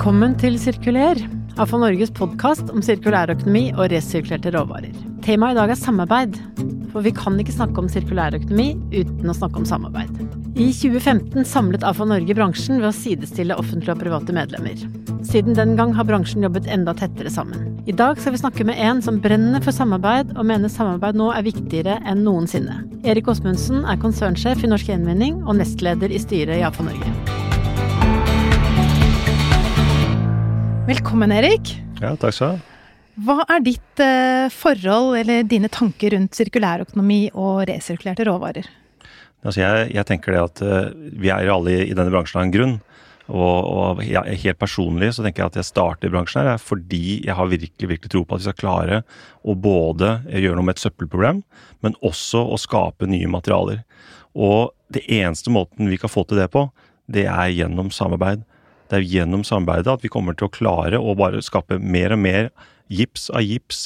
Velkommen til Sirkuler, AFA Norges podkast om sirkulærøkonomi og resirkulerte råvarer. Temaet i dag er samarbeid, for vi kan ikke snakke om sirkulærøkonomi uten å snakke om samarbeid. I 2015 samlet AFA Norge bransjen ved å sidestille offentlige og private medlemmer. Siden den gang har bransjen jobbet enda tettere sammen. I dag skal vi snakke med en som brenner for samarbeid, og mener samarbeid nå er viktigere enn noensinne. Erik Åsmundsen er konsernsjef i Norsk Gjenvinning og nestleder i styret i AFA Norge. Velkommen, Erik. Ja, takk skal du ha. Hva er ditt eh, forhold eller dine tanker rundt sirkulærøkonomi og resirkulerte råvarer? Altså jeg, jeg, tenker det at uh, vi er alle i, i denne bransjen av en grunn. Og, og jeg, helt personlig så tenker jeg at jeg starter i bransjen her fordi jeg har virkelig virkelig tro på at vi skal klare å både gjøre noe med et søppelproblem, men også å skape nye materialer. Og det eneste måten vi kan få til det på, det er gjennom samarbeid. Det er gjennom samarbeidet at vi kommer til å klare å bare skape mer og mer gips av gips,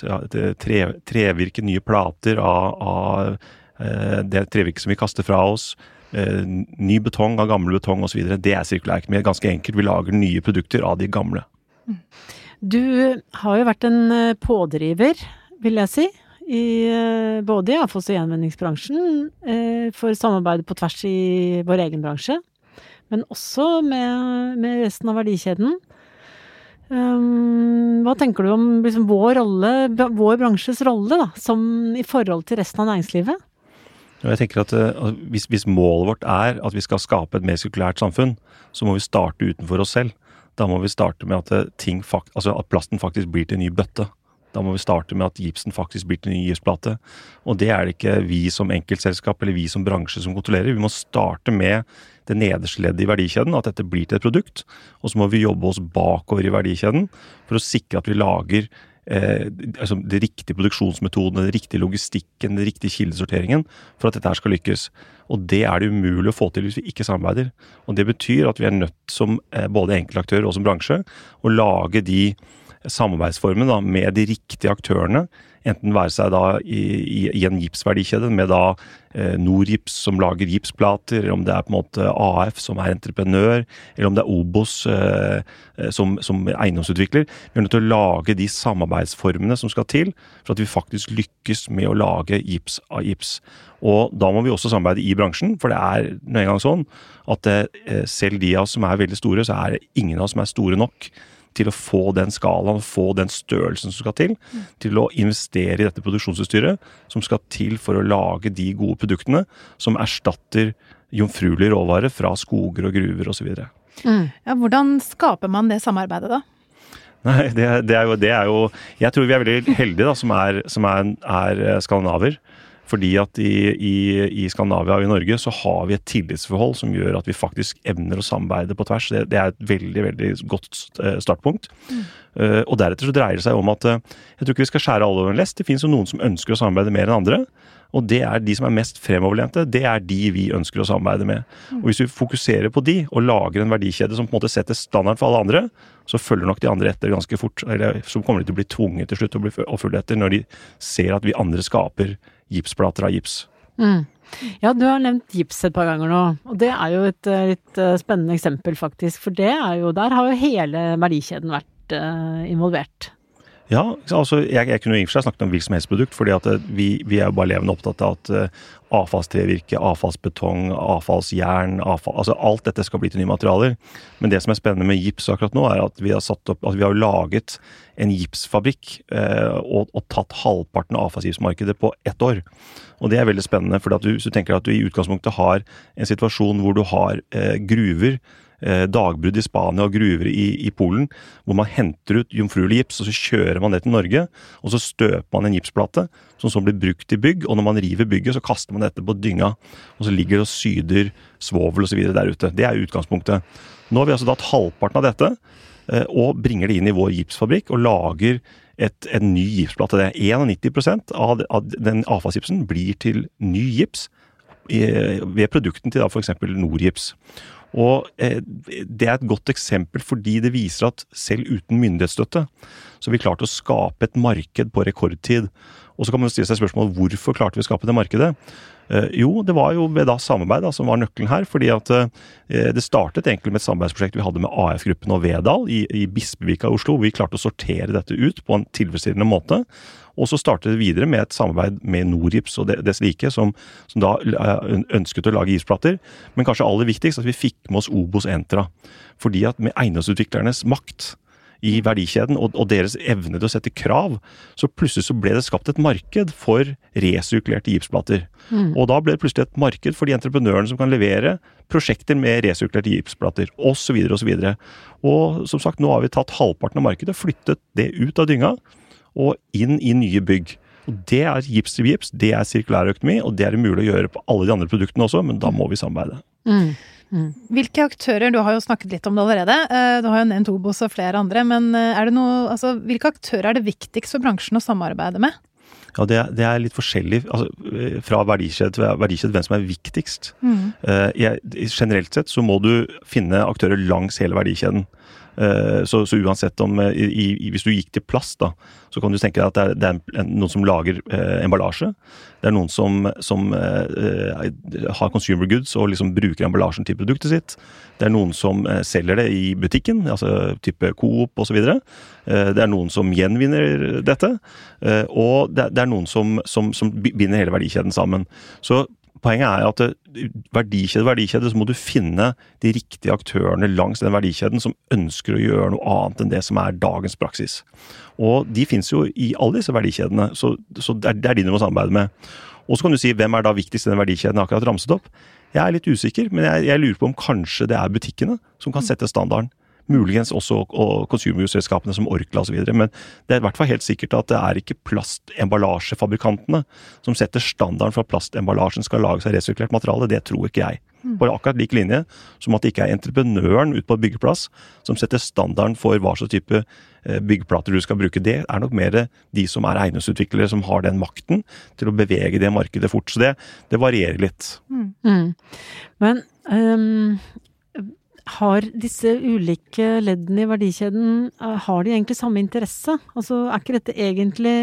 tre, trevirke, nye plater av, av eh, det trevirket som vi kaster fra oss. Eh, ny betong av gammel betong osv. Det er sirkulærøkonomi. Ganske enkelt. Vi lager nye produkter av de gamle. Du har jo vært en eh, pådriver, vil jeg si, i, både i avfalls- og gjenvinningsbransjen for samarbeidet på tvers i vår egen bransje men også med, med resten av verdikjeden. Um, hva tenker du om liksom, vår rolle, vår bransjes rolle, da, som i forhold til resten av næringslivet? Jeg tenker at uh, hvis, hvis, målet vårt er at vi skal skape et mer sirkulært samfunn, så må vi starte utenfor oss selv. Da må vi starte med at, uh, fakt, altså at plasten faktisk blir til en ny bøtte. Da må vi starte med at gipsen faktisk blir til en ny gipsplate. Og det er det ikke vi som enkeltselskap eller vi som bransje som kontrollerer. Vi må starte med det nederste leddet i verdikjeden, at dette blir til et produkt. Og så må vi jobbe oss bakover i verdikjeden for å sikre at vi lager eh, altså de riktige produksjonsmetodene, den riktige logistikken, den riktige kildesorteringen for at dette her skal lykkes. Og det er det umulig å få til hvis vi ikke samarbeider. Og det betyr at vi er nødt som eh, både enkeltaktører og som bransje å lage de samarbeidsformene med de riktige aktørene Enten være seg da i, i, i en gipsverdikjede med da eh, Norgips som lager gipsplater, eller om det er på en måte AF som er entreprenør, eller om det er Obos eh, som, som, eiendomsutvikler. Vi er nødt til å lage de samarbeidsformene som skal til for at vi faktisk lykkes med å lage gips av gips. Og da må vi også samarbeide i bransjen, for det er nå engang sånn at eh, selv de av oss som er veldig store, så er det ingen av oss som er store nok til å få den skalaen, få den størrelsen som skal til, til å investere i dette produksjonsutstyret som skal til for å lage de gode produktene som erstatter jomfruelige råvarer fra skoger og gruver osv. Mm. Ja, hvordan skaper man det samarbeidet, da? Nei, det, det, er jo, det, er jo, Jeg tror vi er veldig heldige da, som er, som er, er skandinaver. Fordi at i, i, i, Skandinavia og i Norge så har vi et tillitsforhold som gjør at vi faktisk evner å samarbeide på tvers. Det, det er et veldig veldig godt eh, startpunkt. Mm. Uh, og deretter så dreier det seg om at uh, jeg tror ikke vi skal skjære alle over en lest. Det finnes jo noen som ønsker å samarbeide mer enn andre. Og det er de som er mest fremoverlente. Det er de vi ønsker å samarbeide med. Mm. Og hvis vi fokuserer på de, og lager en verdikjede som på en måte setter standard for alle andre, så følger nok de andre etter ganske fort. Eller så kommer de til å bli tvunget til slutt å, følge etter, når de ser at vi andre skaper gipsplater av gips. Mm. Ja, du har nevnt gips et par ganger nå, og det er jo et eh, litt eh, spennende eksempel, faktisk. For det er jo, der har jo hele verdikjeden vært uh, involvert. Ja, altså jeg, jeg kunne i og for seg snakket om hvilket som helst produkt, fordi at vi, vi er jo bare levende opptatt av at uh, avfallstrevirke, avfallsbetong, avfallsjern, avfall, altså alt dette skal bli til nye materialer. Men det som er spennende med gips akkurat nå, er at vi har opp, at vi har laget en gipsfabrikk eh, og, og, tatt halvparten av avfallsgipsmarkedet på ett år. Og det er veldig spennende, for hvis du tenker at du i utgangspunktet har en situasjon hvor du har eh, gruver eh, dagbrudd i Spania og gruver i, i, Polen, hvor man henter ut jomfruelig gips, og så kjører man det til Norge. Og så støper man en gipsplate som så blir brukt i bygg, og når man river bygget, så kaster man dette på dynga. Og så ligger det og syder svovel osv. der ute. Det er utgangspunktet. Nå har vi altså tatt halvparten av dette Eh, og bringer det inn i vår gipsfabrikk og lager et, en ny gipsplate. Det er 91 av, av den avfallsgipsen blir til ny gips ved produkten til f.eks. Norgips. Og eh, Det er et godt eksempel fordi det viser at selv uten myndighetsstøtte så har vi klart å skape et marked på rekordtid. Og så kan man stille seg spørsmål hvorfor klarte vi å skape det markedet. Eh, jo, det var jo ved da samarbeid da, som var nøkkelen her. fordi at eh, Det startet egentlig med et samarbeidsprosjekt vi hadde med AF-gruppen og Vedal i, i Bispevika i Oslo. hvor Vi klarte å sortere dette ut på en tilfredsstillende måte. Og så startet det videre med et samarbeid med Norips og dets like, som, som, da eh, ønsket å lage isplater. Men kanskje aller viktigst at vi fikk med oss Obos Entra. Fordi at med eiendomsutviklernes makt i verdikjeden og, og, deres evne til å sette krav, så plutselig så ble det skapt et marked for resirkulerte gipsplater. Mm. Og da ble det plutselig et marked for de entreprenørene som kan levere prosjekter med resirkulerte gipsplater, osv. osv. Og, og som sagt, nå har vi tatt halvparten av markedet, flyttet det ut av dynga og inn i nye bygg. Og Det er gips til gips, det er sirkulær økonomi, og det er det mulig å gjøre på alle de andre produktene også, men da må vi samarbeide. Mm. Mm. Hvilke aktører, du har jo snakket litt om det allerede, eh, du har jo nevnt Obos og flere andre, men eh, er det noe, altså, hvilke aktører er det viktigst for bransjen å samarbeide med? Ja, det, det er litt forskjellig altså, eh, fra verdikjede til verdikjede hvem som er viktigst. Mm. Jeg, generelt sett så må du finne aktører langs hele verdikjeden. Eh, så, så, uansett om eh, i, Hvis du gikk til plast, da, så kan du tenke deg at det er, det er noen som lager eh, emballasje. Det er noen som, som eh, har consumer goods og liksom bruker emballasjen til produktet sitt. Det er noen som eh, selger det i butikken, altså type Coop osv. Eh, det er noen som gjenvinner dette. Eh, og det, det er noen som, som, som binder hele verdikjeden sammen. Så poenget er at verdikjede, verdikjede, så må du finne de riktige aktørene langs den verdikjeden som ønsker å gjøre noe annet enn det som er dagens praksis. Og de finnes jo i alle disse verdikjedene, så, så det, er, det er de du må samarbeide med. Og så kan du si hvem er da viktigst i den verdikjeden akkurat ramset opp. Jeg er litt usikker, men jeg, jeg lurer på om kanskje det er butikkene som kan sette standarden. Muligens også og consumer-selskapene som Orkla osv. Men det er i hvert fall helt sikkert at det er ikke plastemballasjefabrikantene som setter standarden for at plastemballasjen skal lages av resirkulert materiale. Det tror ikke jeg. Mm. På akkurat lik linje som at det ikke er entreprenøren ute på byggeplass som setter standarden for hva slags type eh, byggeplater du skal bruke. Det er nok mer de som er eiendomsutviklere, som har den makten til å bevege det markedet fort. Så det, det varierer litt. Mm. Mm. Men um, har disse ulike leddene i verdikjeden eh, har de egentlig samme interesse? Altså, er ikke dette egentlig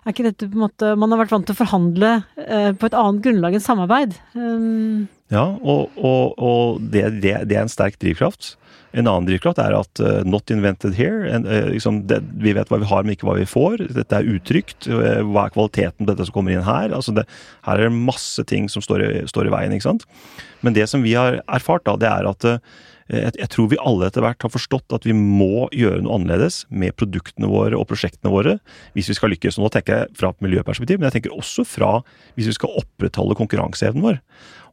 er ikke dette på en måte Man har vært vant til å forhandle eh, på et annet grunnlag enn samarbeid. Um, ja, og, og, og det, det, det, er en sterk drivkraft. En annen drivkraft er at uh, 'not invented here'. En, uh, liksom det, vi vet hva vi har, men ikke hva vi får. Dette er utrygt. Uh, hva er kvaliteten på dette som kommer inn her? Altså her er det masse ting som står i, står i, veien. ikke sant? Men det som vi har erfart, da, det er at jeg, jeg tror vi alle etter hvert har forstått at vi må gjøre noe annerledes med produktene våre og prosjektene våre hvis vi skal lykkes. Og nå tenker jeg fra et miljøperspektiv, men jeg tenker også fra hvis vi skal opprettholde konkurranseevnen vår.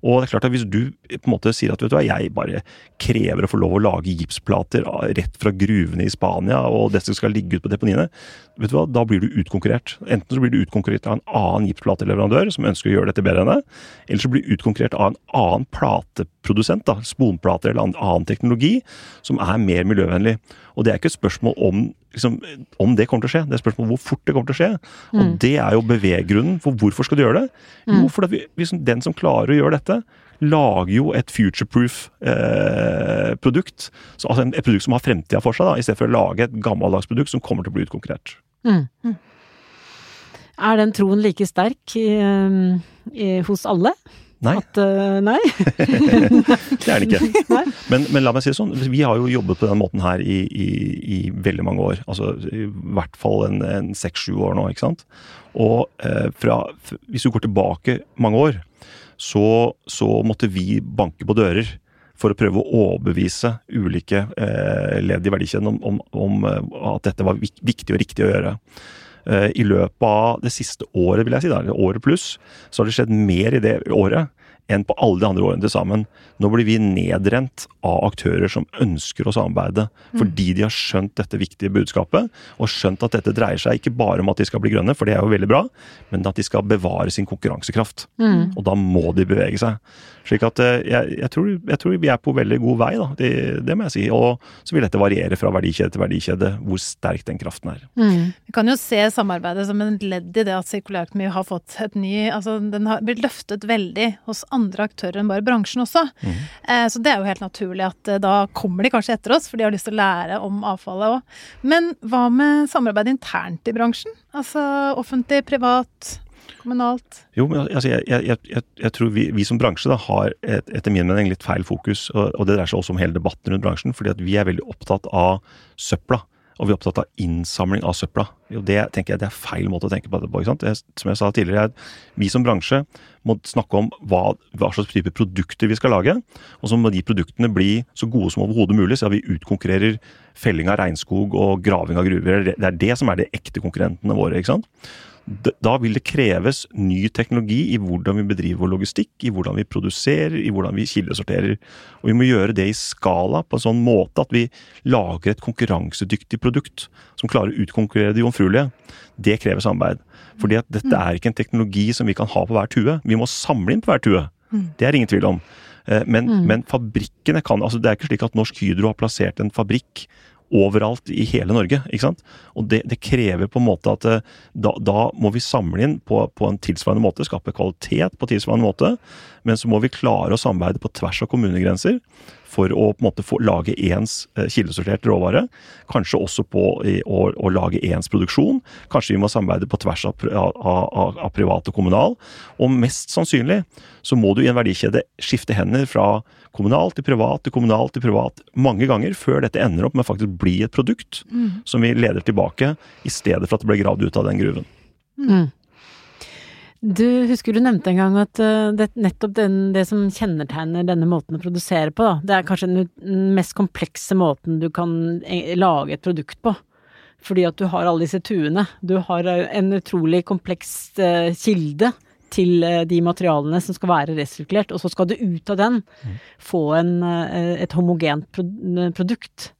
Og det er klart at Hvis du på en måte sier at vet du hva, jeg bare krever å få lov å lage gipsplater rett fra gruvene i Spania, og dette skal ligge ut på deponiene, vet du hva, da blir du utkonkurrert. Enten så blir du utkonkurrert av en annen gipsplateleverandør som ønsker å gjøre dette bedre enn deg, eller så blir du utkonkurrert av en annen plateprodusent, da, sponplater eller annen teknologi, som er mer miljøvennlig. Og det er ikke et spørsmål om, liksom, om det kommer til å skje, det er spørsmålet spørsmål om hvor fort det kommer til å skje. Mm. Og det er jo beveggrunnen for hvorfor skal du gjøre det. Mm. Jo, liksom, den som klarer å gjøre dette, lager jo et future-proof eh, produkt. Så, altså et produkt som har fremtida for seg, da, i stedet for å lage et gammeldags produkt som kommer til å bli utkonkurrert. Mm. mm. Er den troen like sterk i, i, hos alle? Nei. At, uh, nei? det er det ikke. Men, men, la meg si det sånn, vi har jo jobbet på den måten her i, i, i veldig mange år. Altså i hvert fall en seks-sju år nå, ikke sant. Og eh, fra, hvis du går tilbake mange år, så, så, måtte vi banke på dører for å prøve å overbevise ulike eh, ledd i verdikjeden om, om, om, eh, at dette var viktig og riktig å gjøre. Eh, I løpet av det siste året, vil jeg si, da, året pluss, så har det skjedd mer i det året enn på alle de andre årene til sammen. Nå blir vi nedrent av aktører som ønsker å samarbeide, fordi de har skjønt dette viktige budskapet, og skjønt at dette dreier seg ikke bare om at de skal bli grønne, for det er jo veldig bra, men at de skal bevare sin konkurransekraft. Mm. Og da må de bevege seg. Slik at eh, jeg, jeg, tror, jeg, tror, vi er på veldig god vei, da. Det, det, må jeg si. Og så vil dette variere fra verdikjede til verdikjede, hvor sterk den kraften er. Mm. Vi kan jo se samarbeidet som en ledd i det at sirkulærøkonomi har fått et ny Altså den har blitt løftet veldig hos andre aktører enn bare bransjen også. Mm. Eh, så det er jo helt naturlig at eh, da kommer de kanskje etter oss, for de har lyst til å lære om avfallet òg. Men hva med samarbeid internt i bransjen? Altså offentlig, privat, kommunalt? Jo, men altså, jeg, jeg, jeg, jeg tror vi, vi, som bransje da, har et, etter min mening litt feil fokus. Og, og det dreier seg også om hele debatten rundt bransjen. fordi at vi er veldig opptatt av søpla. Og vi er opptatt av innsamling av søpla. Og det tenker jeg det er feil måte å tenke på det på. som jeg sa tidligere, vi som bransje må snakke om hva, hva, slags type produkter vi skal lage. Og så må de produktene bli så gode som overhodet mulig, så vi utkonkurrerer felling av regnskog og graving av gruver. Det er det som er de ekte konkurrentene våre. ikke sant? Da vil det kreves ny teknologi i hvordan vi bedriver vår logistikk, i hvordan vi produserer, i hvordan vi kildesorterer. Og vi må gjøre det i skala på en sånn måte at vi lager et konkurransedyktig produkt som klarer å utkonkurrere det jomfruelige. Det krever samarbeid. Fordi at dette er ikke en teknologi som vi kan ha på hver tue. Vi må samle inn på hver tue. Det er ingen tvil om. Eh, men, mm. men fabrikkene kan altså Det er ikke slik at Norsk Hydro har plassert en fabrikk overalt i hele Norge. ikke sant? Og det, det krever på en måte at eh, da, da, må vi samle inn på, på, en tilsvarende måte, skape kvalitet på tilsvarende måte. Men så må vi klare å samarbeide på tvers av kommunegrenser for å på en måte få lage ens eh, kildesortert råvare. Kanskje også på å, å, lage ens produksjon. Kanskje vi må samarbeide på tvers av, av, av privat og kommunal. Og mest sannsynlig så må du i en verdikjede skifte hender fra kommunal til privat til kommunal til privat mange ganger før dette ender opp med faktisk bli et produkt mm. som vi leder tilbake, i stedet for at det ble gravd ut av den gruven. Mm. Du husker du nevnte en gang at uh, det, nettopp den, det som kjennetegner denne måten å produsere på, da, det er kanskje den mest komplekse måten du kan eh, lage et produkt på. Fordi at du har alle disse tuene. Du har eh, en utrolig kompleks kilde til de materialene som skal være resirkulert, og så skal du ut av den mm. få en, et homogent produkt.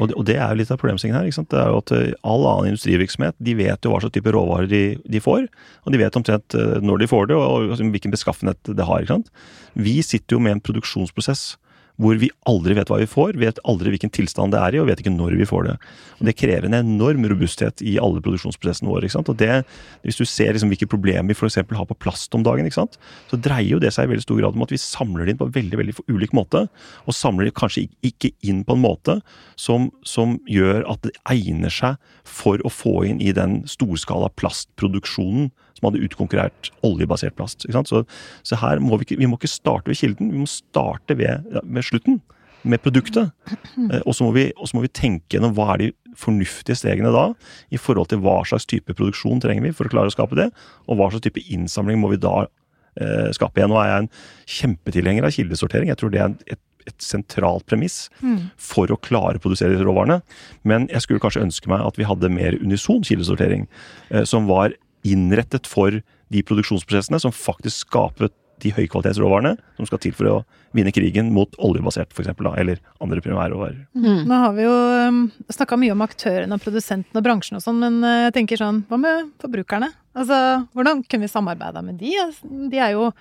Og det, og det, er jo litt av problemstillingen her. ikke sant? Det er jo at eh, All annen industrivirksomhet de vet jo hva slags type råvarer de, de, får. Og de vet omtrent eh, når de får det, og, og hvilken beskaffenhet det har. ikke sant? Vi sitter jo med en produksjonsprosess hvor vi aldri vet hva vi får, vet aldri hvilken tilstand det er i, og vet ikke når vi får det. Og Det krever en enorm robusthet i alle produksjonsprosessene våre. ikke sant? Og det, Hvis du ser liksom hvilke problemer vi f.eks. har på plast om dagen, ikke sant? så dreier jo det seg i veldig stor grad om at vi samler det inn på veldig veldig ulik måte. Og samler det kanskje ikke inn på en måte som, som gjør at det egner seg for å få inn i den storskala plastproduksjonen som hadde utkonkurrert oljebasert plast. Så, så, her må vi, ikke, vi må ikke starte ved kilden, vi må starte ved, ja, ved slutten. Med produktet. Eh, og så må, må, vi tenke gjennom hva er de fornuftige stegene da, i forhold til hva slags type produksjon trenger vi for å klare å skape det, og hva slags type innsamling må vi da eh, skape igjen. Nå er jeg en kjempetilhenger av kildesortering. Jeg tror det er et, et sentralt premiss mm. for å klare å produsere disse råvarene. Men jeg skulle kanskje ønske meg at vi hadde mer unison kildesortering, eh, som var innrettet for de produksjonsprosessene som faktisk skaper de høykvalitetsråvarene som skal til for å vinne krigen mot oljebasert f.eks., eller andre primærråvarer. Mm. Nå har vi jo um, snakka mye om aktørene og produsentene og bransjen og sånn, men uh, jeg tenker sånn, hva med forbrukerne? Altså, hvordan kunne vi samarbeida med de? Altså, de er jo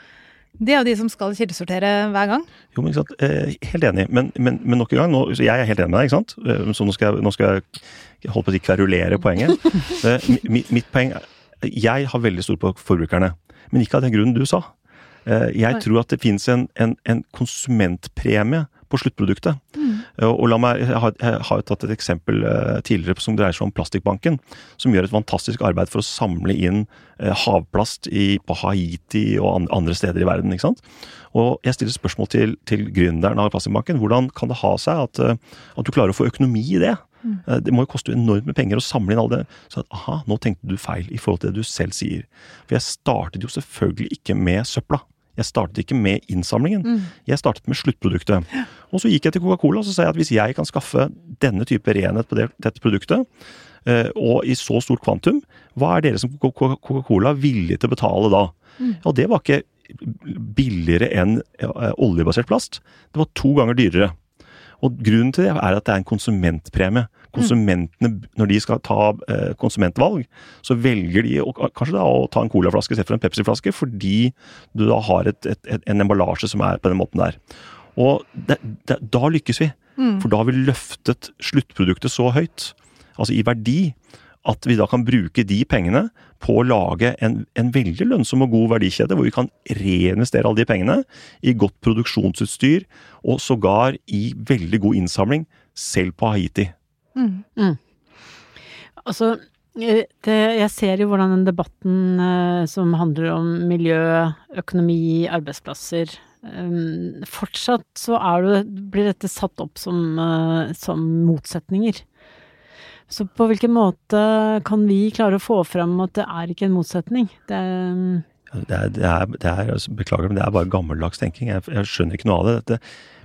det er jo de som skal kildesortere hver gang. Jo, men ikke sant? Eh, helt enig, men, men, men, nok en gang, nå, jeg er helt enig med deg, ikke sant? Eh, så nå skal jeg, nå skal jeg holde på å si kverulere poenget. mitt, mitt poeng er jeg har veldig stor på forbrukerne, men ikke av den grunnen du sa. Eh, jeg tror at det finnes en, en, en konsumentpremie på sluttproduktet. Mm. Og la meg, Jeg har, jeg har tatt et eksempel eh, tidligere som dreier seg om Plastikkbanken, som gjør et fantastisk arbeid for å samle inn eh, havplast i, på Haiti og andre steder i verden. ikke sant? Og Jeg stiller spørsmål til, til gründeren av Plastikkbanken. Hvordan kan det ha seg at, at du klarer å få økonomi i det? Mm. Det må jo koste enormt med penger å samle inn alle det. Så at, aha, nå tenkte du feil i forhold til det du selv sier. For jeg startet jo selvfølgelig ikke med søpla. Jeg startet ikke med innsamlingen. Mm. Jeg startet med sluttproduktet. Og så gikk jeg til Coca-Cola og så sa jeg at hvis jeg kan skaffe denne type renhet på det, dette produktet, uh, og i så stort kvantum, hva er dere som Coca-Cola villige til å betale da? Mm. Og det var ikke billigere enn uh, oljebasert plast. Det var to ganger dyrere. Og grunnen til det er at det er en konsumentpremie. Konsumentene, når de skal ta eh, konsumentvalg, så velger de å, kanskje da å ta en colaflaske istedenfor en Pepsi-flaske, fordi du da har et, et, et, en emballasje som er på den måten der. Og det, det, da lykkes vi. Mm. For da har vi løftet sluttproduktet så høyt, altså i verdi, at vi da kan bruke de pengene på å lage en, en veldig lønnsom og god verdikjede, hvor vi kan reinvestere alle de pengene i godt produksjonsutstyr, og sågar i veldig god innsamling, selv på Haiti. Mm. Mm. Altså, eh, det, jeg ser jo hvordan den debatten eh, som handler om miljø, økonomi, arbeidsplasser eh, Fortsatt så er det, blir dette satt opp som, eh, som motsetninger. Så på hvilken måte kan vi klare å få fram at det er ikke en motsetning? Det, Det er, det er, det er altså, Beklager, men det er bare gammeldags tenking. Jeg, jeg skjønner ikke noe av det. Dette,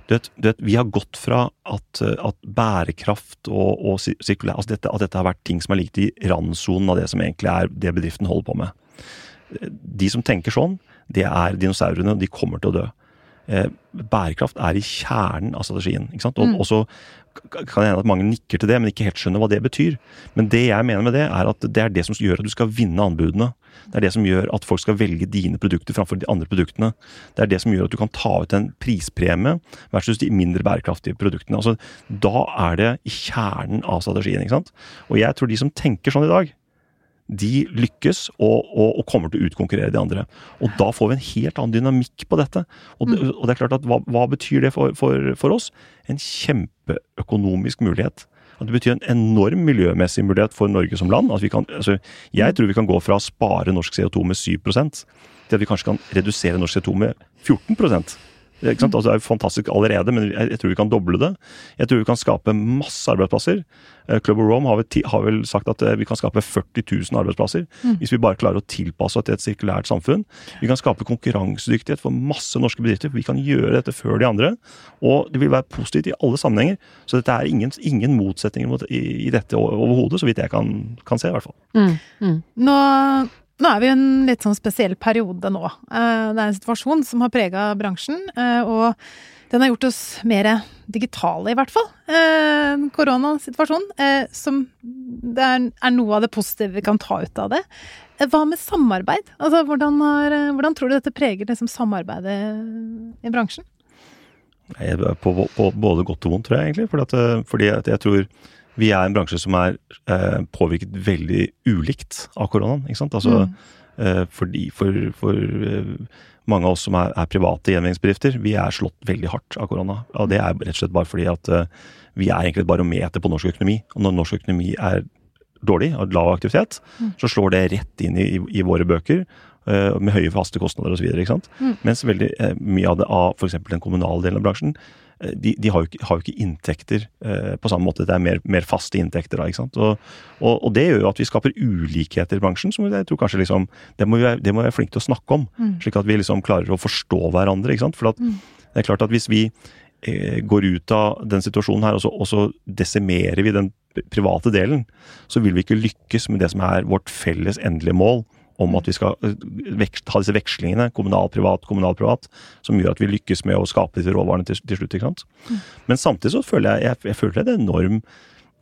du vet, du vet, vi har gått fra at, at bærekraft og, og sirkulær altså dette, At dette har vært ting som har ligget i randsonen av det som egentlig er det bedriften holder på med. De som tenker sånn, det er dinosaurene, og de kommer til å dø. Eh, bærekraft er i kjernen av strategien. ikke sant? Og, Mm. også kan det hende at mange nikker til det, men ikke helt skjønner hva det betyr. Men det jeg mener med det, er at det er det som gjør at du skal vinne anbudene. Det er det som gjør at folk skal velge dine produkter framfor de andre produktene. Det er det som gjør at du kan ta ut en prispremie versus de mindre bærekraftige produktene. Altså, da er det i kjernen av strategien. ikke sant? Og jeg tror de som tenker sånn i dag, de lykkes og, og, og kommer til å utkonkurrere de andre. Og da får vi en helt annen dynamikk på dette. Og det, og det er klart at hva, hva betyr det for, for, for oss? En kjempeøkonomisk mulighet. At det betyr en enorm miljømessig mulighet for Norge som land. Kan, altså, jeg tror vi kan gå fra å spare norsk CO2 med 7% til at vi kanskje kan redusere norsk CO2 med 14 det er, ikke sant? Altså, det er jo fantastisk allerede, men jeg, jeg tror vi kan doble det. Jeg tror vi kan skape masse arbeidsplasser. Eh, Club of Rome har vel, har vel sagt at eh, vi kan skape 40 000 arbeidsplasser. Hvis vi bare klarer å tilpasse oss til et sirkulært samfunn. Vi kan skape konkurransedyktighet for masse norske bedrifter. for Vi kan gjøre dette før de andre. Og det vil være positivt i alle sammenhenger. Så dette er ingen, ingen motsetninger mot, i, i dette overhodet, så vidt jeg kan, kan se, i hvert fall. mm, mm. Nå, nå er vi i en litt sånn spesiell periode nå. Eh, Det er en situasjon som har prega bransjen, eh, og den har gjort oss mer digitale, i hvert fall. Eh, Koronasituasjonen. Som det er, noe av det positive vi kan ta ut av det. Hva med samarbeid? Altså, hvordan, har, hvordan tror du dette preger liksom, samarbeidet i bransjen? Jeg På, på både godt og vondt, tror jeg egentlig. Fordi, at, fordi at jeg tror vi er en bransje som er eh, påvirket veldig ulikt av koronaen. ikke sant? Altså, eh, fordi for, for eh, mange av oss som er, er private gjenvinningsbedrifter, vi er slått veldig hardt av korona. Og det er rett og slett bare fordi at eh, vi er egentlig et barometer på norsk økonomi. Og når norsk økonomi er dårlig og lav aktivitet, så slår det rett inn i, i, i våre bøker. eh, med høye faste kostnader osv. Mm. Mens veldig eh, mye av det av f.eks. den kommunale delen av bransjen, de, de har, jo ikke, har jo ikke inntekter eh, på samme måte. Det er mer, mer faste inntekter da, ikke sant. Og, og, og det gjør jo at vi skaper ulikheter i bransjen, som jeg tror kanskje liksom Det må vi være, det må vi være flinke til å snakke om. Mm. Slik at vi liksom klarer å forstå hverandre. ikke sant. For at Mm. det er klart at hvis vi eh, går ut av den situasjonen her, og så, og så desimerer vi den private delen, så vil vi ikke lykkes med det som er vårt felles endelige mål om at vi skal eh, ha disse vekslingene, kommunal-privat, kommunal-privat, som gjør at vi lykkes med å skape disse råvarene til, til slutt. ikke sant? Men samtidig så føler jeg, jeg, jeg føler det er enorm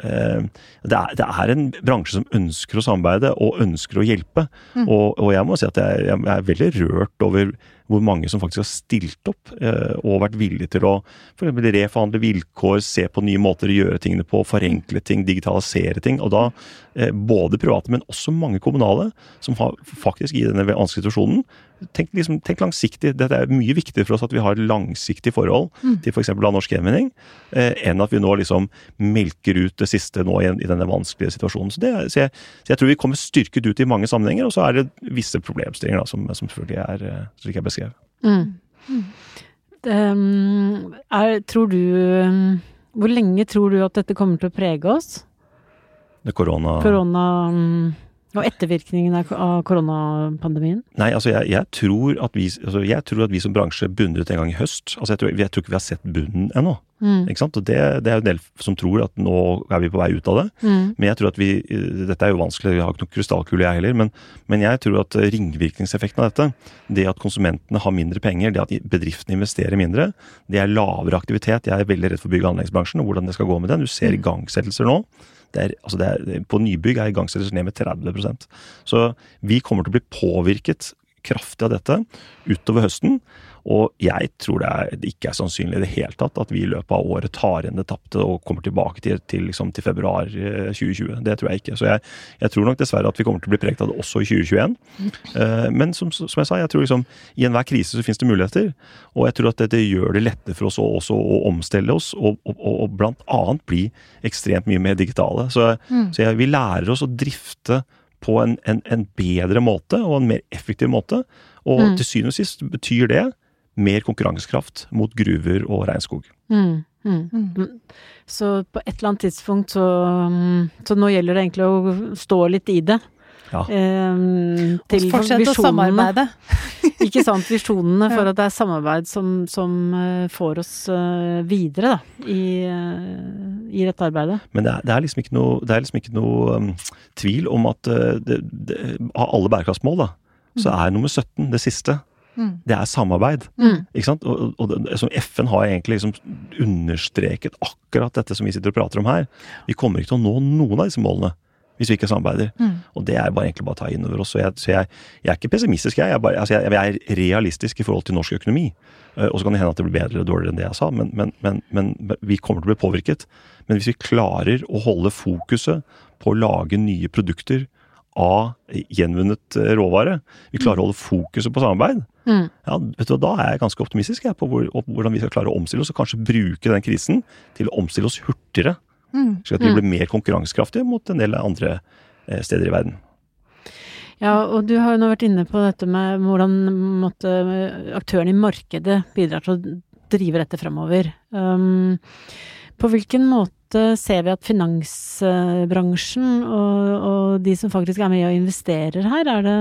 eh, det, er, det er en bransje som ønsker å samarbeide og ønsker å hjelpe. Og, og jeg må si at jeg, jeg er veldig rørt over hvor mange som faktisk har stilt opp eh, og vært villige til å for eksempel reforhandle vilkår, se på nye måter å gjøre tingene på, forenkle ting, digitalisere ting. Og da eh, både private, men også mange kommunale, som har faktisk i denne vanskelige situasjonen Tenk, liksom, tenk langsiktig. Dette er mye viktigere for oss at vi har langsiktig forhold til f.eks. av norsk gjenvinning, eh, enn at vi nå liksom melker ut det siste nå i, i denne vanskelige situasjonen. Så, det, så, jeg, så jeg tror vi kommer styrket ut i mange sammenhenger, og så er det visse problemstillinger da, som, som selvfølgelig er eh, slik jeg beskrev. Mm. Um, er, tror du um, Hvor lenge tror du at dette kommer til å prege oss? Det korona... Korona um, og ettervirkningene av koronapandemien? Nei, altså jeg, jeg, tror at vi, altså jeg tror at vi som bransje bunner ut en gang i høst. Altså jeg tror, jeg tror ikke vi har sett bunnen ennå. Mm. Ikke sant? Og det, det er jo en del som tror at nå er vi på vei ut av det. Mm. Men jeg tror at vi Dette er jo vanskelig, jeg har ikke noen krystallkule jeg heller. Men, men jeg tror at ringvirkningseffekten av dette, det at konsumentene har mindre penger, det at bedriftene investerer mindre, det er lavere aktivitet. Jeg er veldig redd for bygg- og anleggsbransjen og hvordan det skal gå med den. Du ser igangsettelser nå. Det er, altså det er, på nybygg er igangsettelsen ned med 30% Så vi kommer til å bli påvirket kraftig av dette utover høsten. Og jeg tror det, er, det ikke er sannsynlig i det hele tatt at vi i løpet av året tar igjen det tapte og kommer tilbake til, til, liksom, til februar 2020. Eh, det tror jeg ikke. Så jeg, jeg, tror nok dessverre at vi kommer til å bli pregt av det også i 2021. Uh, men som, som, jeg sa, jeg tror liksom i enhver krise så finnes det muligheter. Og jeg tror at dette gjør det lettere for oss også å omstille oss, og, og, og blant annet bli ekstremt mye mer digitale. Så, mm. så jeg, vi lærer oss å drifte på en, en, en, bedre måte og en mer effektiv måte. Og mm. til syvende og sist betyr det mer konkurransekraft mot gruver og regnskog. Mm, mm. Mm. Så på et eller annet tidspunkt så mm, Så nå gjelder det egentlig å stå litt i det. Ja. Eh, til Fortsette å samarbeide. ikke sant. Visjonene for at det er samarbeid som, som uh, får oss uh, videre da, i, uh, i, dette arbeidet. Men det er, det er, liksom ikke noe, det er liksom ikke noe um, tvil om at det, det, av alle bærekraftsmål, da, så mm. er nummer 17 det siste. Mm. Det er samarbeid. Mm. Ikke sant? Og, og, og FN har egentlig liksom understreket akkurat dette som vi sitter og prater om her. Vi kommer ikke til å nå noen av disse målene hvis vi ikke samarbeider. Mm. Og det er bare egentlig bare å ta inn over oss. Så jeg, så jeg, jeg er ikke pessimistisk, jeg. Jeg, bare, altså jeg. er realistisk i forhold til norsk økonomi. Uh, og så kan det hende at det blir bedre eller dårligere enn det jeg sa, men, men, men, men, vi kommer til å bli påvirket. Men hvis vi klarer å holde fokuset på å lage nye produkter av gjenvunnet eh, råvare, vi klarer å holde fokuset på samarbeid, mm. ja, vet du, da er jeg ganske optimistisk jeg, på hvor, hvordan vi skal klare å omstille oss, og kanskje bruke den krisen til å omstille oss hurtigere. Mm. Slik at vi mm. blir mer konkurransekraftige mot en del andre eh, steder i verden. Ja, og du har jo nå vært inne på dette med hvordan måtte, aktørene i markedet bidrar til å drive dette fremover. Um, på hvilken måte ser vi at finansbransjen og, og, de som faktisk er med og investerer her, er det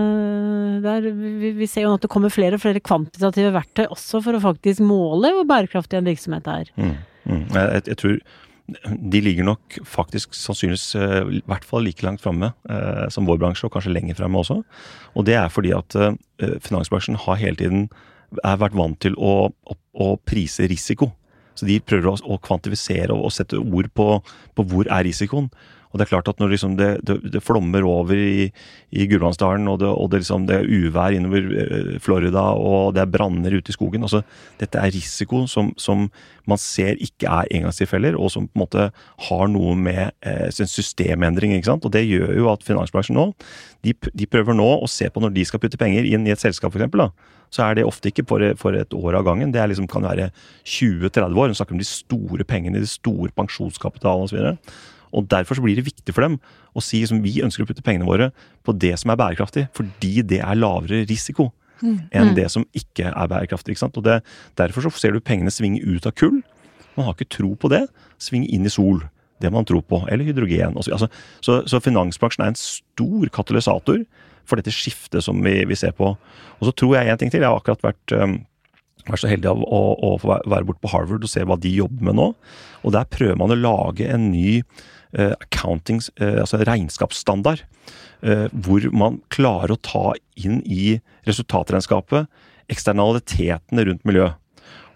der, vi, vi, ser jo at det kommer flere og flere kvantitative verktøy også for å faktisk måle hvor bærekraftig en virksomhet er. Mm, mm. Jeg, jeg, tror de ligger nok faktisk sannsynligvis eh, i hvert fall like langt framme eh, som vår bransje, og kanskje lenger fremme også. Og det er fordi at eh, finansbransjen har hele tiden vært vant til å, å, å prise risiko. Så de prøver å, å kvantifisere og, og, sette ord på, på hvor er risikoen. Og det er klart at når liksom det, det, det, flommer over i, i Gudbrandsdalen, og, det, og liksom, det, er uvær innover eh, Florida, og det er branner ute i skogen altså, Dette er risiko som, som man ser ikke er engangstilfeller, og som på en måte har noe med eh, systemendring. ikke sant? Og det gjør jo at finansbransjen nå de, de, prøver nå å se på når de skal putte penger inn i et selskap, f.eks så er det ofte ikke for, for et år av gangen. Det liksom, kan være 20-30 år. Hun snakker om de store pengene, de store pensjonskapitalene osv. Og, derfor så blir det viktig for dem å si som vi ønsker å putte pengene våre på det som er bærekraftig, fordi det er lavere risiko mm. enn mm. det som ikke er bærekraftig. ikke sant? Og det, Derfor så ser du pengene svinge ut av kull. Man har ikke tro på det. Svinge inn i sol. Det man tror på. Eller hydrogen. Så, altså, så, så finansbransjen er en stor katalysator for dette skiftet som vi, vi ser på. Og så tror jeg en ting til. Jeg har akkurat vært, um, vært så heldig å, å, få være borte på Harvard og se hva de jobber med nå. Og der prøver man å lage en ny uh, accounting, uh, altså regnskapsstandard. Uh, hvor man klarer å ta inn i resultatregnskapet eksternalitetene rundt miljø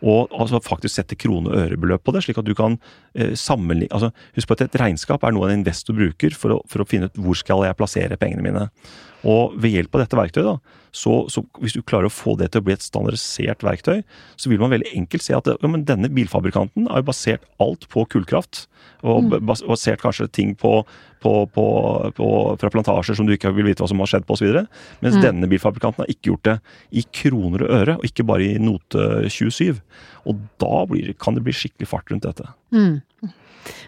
og altså faktisk sette krone- og ørebeløp på det, slik at du kan eh, sammenligne altså, Husk på at et regnskap er noe en investor bruker for å, for å, finne ut hvor skal jeg plassere pengene mine. Og ved hjelp av dette verktøyet, da, så, så, hvis du klarer å få det til å bli et standardisert verktøy, så vil man veldig enkelt se at ja, denne bilfabrikanten har basert alt på kullkraft. Og mm. basert kanskje ting på, på, på, fra plantasjer som du ikke vil vite hva som har skjedd på osv. Mens mm. denne bilfabrikanten har ikke gjort det i kroner og øre, og ikke bare i note 27. Og da blir, kan det bli skikkelig fart rundt dette. Mm.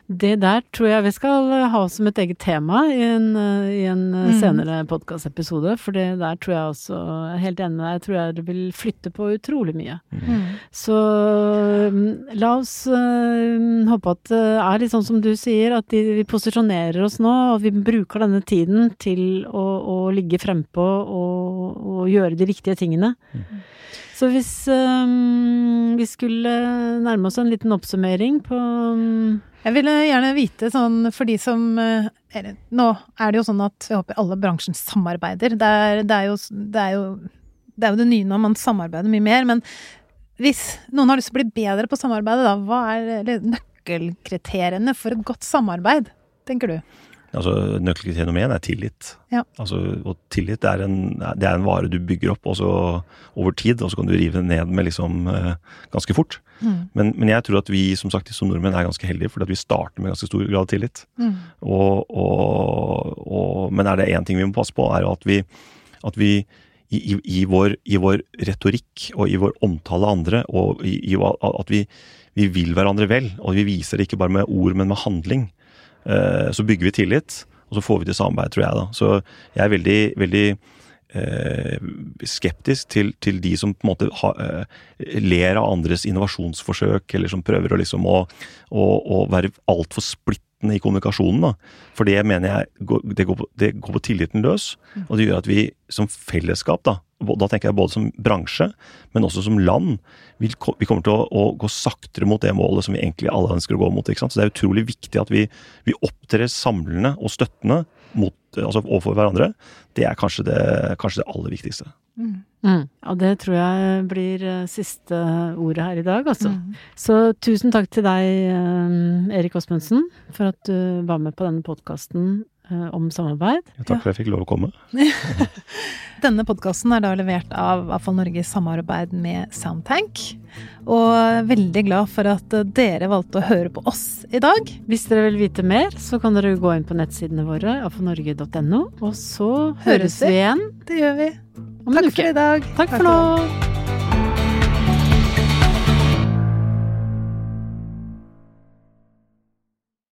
Det der tror jeg vi skal ha som et eget tema i en, i en mm. senere podkastepisode. For det der tror jeg også er helt enig med deg. Jeg tror jeg det vil flytte på utrolig mye. Mm. Så mm, la oss uh, håpe at det er litt sånn som du sier, at de, vi posisjonerer oss nå, og vi bruker denne tiden til å, å ligge frempå og, og, gjøre de riktige tingene. Mm. Så hvis um, vi skulle nærme oss en liten oppsummering på um jeg ville gjerne vite, sånn for de som er, Nå er det jo sånn at jeg håper alle bransjen samarbeider. Det er, det, er jo, det, er jo, det er jo det nye når man samarbeider mye mer. Men hvis noen har lyst til å bli bedre på samarbeidet, da, hva er nøkkelkriteriene for et godt samarbeid, tenker du? Altså, Nøkkelkriterium nummer én er tillit. Ja. Altså, og tillit er en, det er en vare du bygger opp også over tid, og så kan du rive ned med liksom eh, ganske fort. Mm. Men, men jeg tror at vi som sagt som nordmenn er ganske heldige, fordi at vi starter med ganske stor grad av tillit. Mm. Og, og, og, men er det én ting vi må passe på, er at vi, at vi i, i, i, vår, i vår retorikk og i vår omtale av andre, og at vi, vi vil hverandre vel, og vi viser det ikke bare med ord, men med handling. Eh, så bygger vi tillit, og så får vi til samarbeid, tror jeg. da. Så jeg er veldig, veldig eh, skeptisk til, til, de som på en måte ha, eh, ler av andres innovasjonsforsøk, eller som prøver å liksom å, å, å være altfor splittende i kommunikasjonen. da. For det mener jeg det, går på, det går på tilliten løs, og det gjør at vi som fellesskap, da, da tenker jeg både som bransje, men også som land, vi, vi kommer til å, å, gå saktere mot det målet som vi egentlig alle ønsker å gå mot. ikke sant? Så det er utrolig viktig at vi, vi opptrer samlende og støttende mot, altså overfor hverandre. Det er kanskje det, kanskje det aller viktigste. Mm. Mm. Ja, det tror jeg blir eh, siste ordet her i dag, altså. Mm. Så tusen takk til deg, eh, Erik Osmundsen, for at du var med på denne podkasten om samarbeid. Takk for at jeg fikk lov å komme. Denne podkasten er da levert av Avfall Norge i samarbeid med Soundtank. Og veldig glad for at dere valgte å høre på oss i dag. Hvis dere vil vite mer, så kan dere gå inn på nettsidene våre, avfallnorge.no, og så høres vi igjen. Det gjør vi. Om en Takk uke. for i dag. Takk for nå.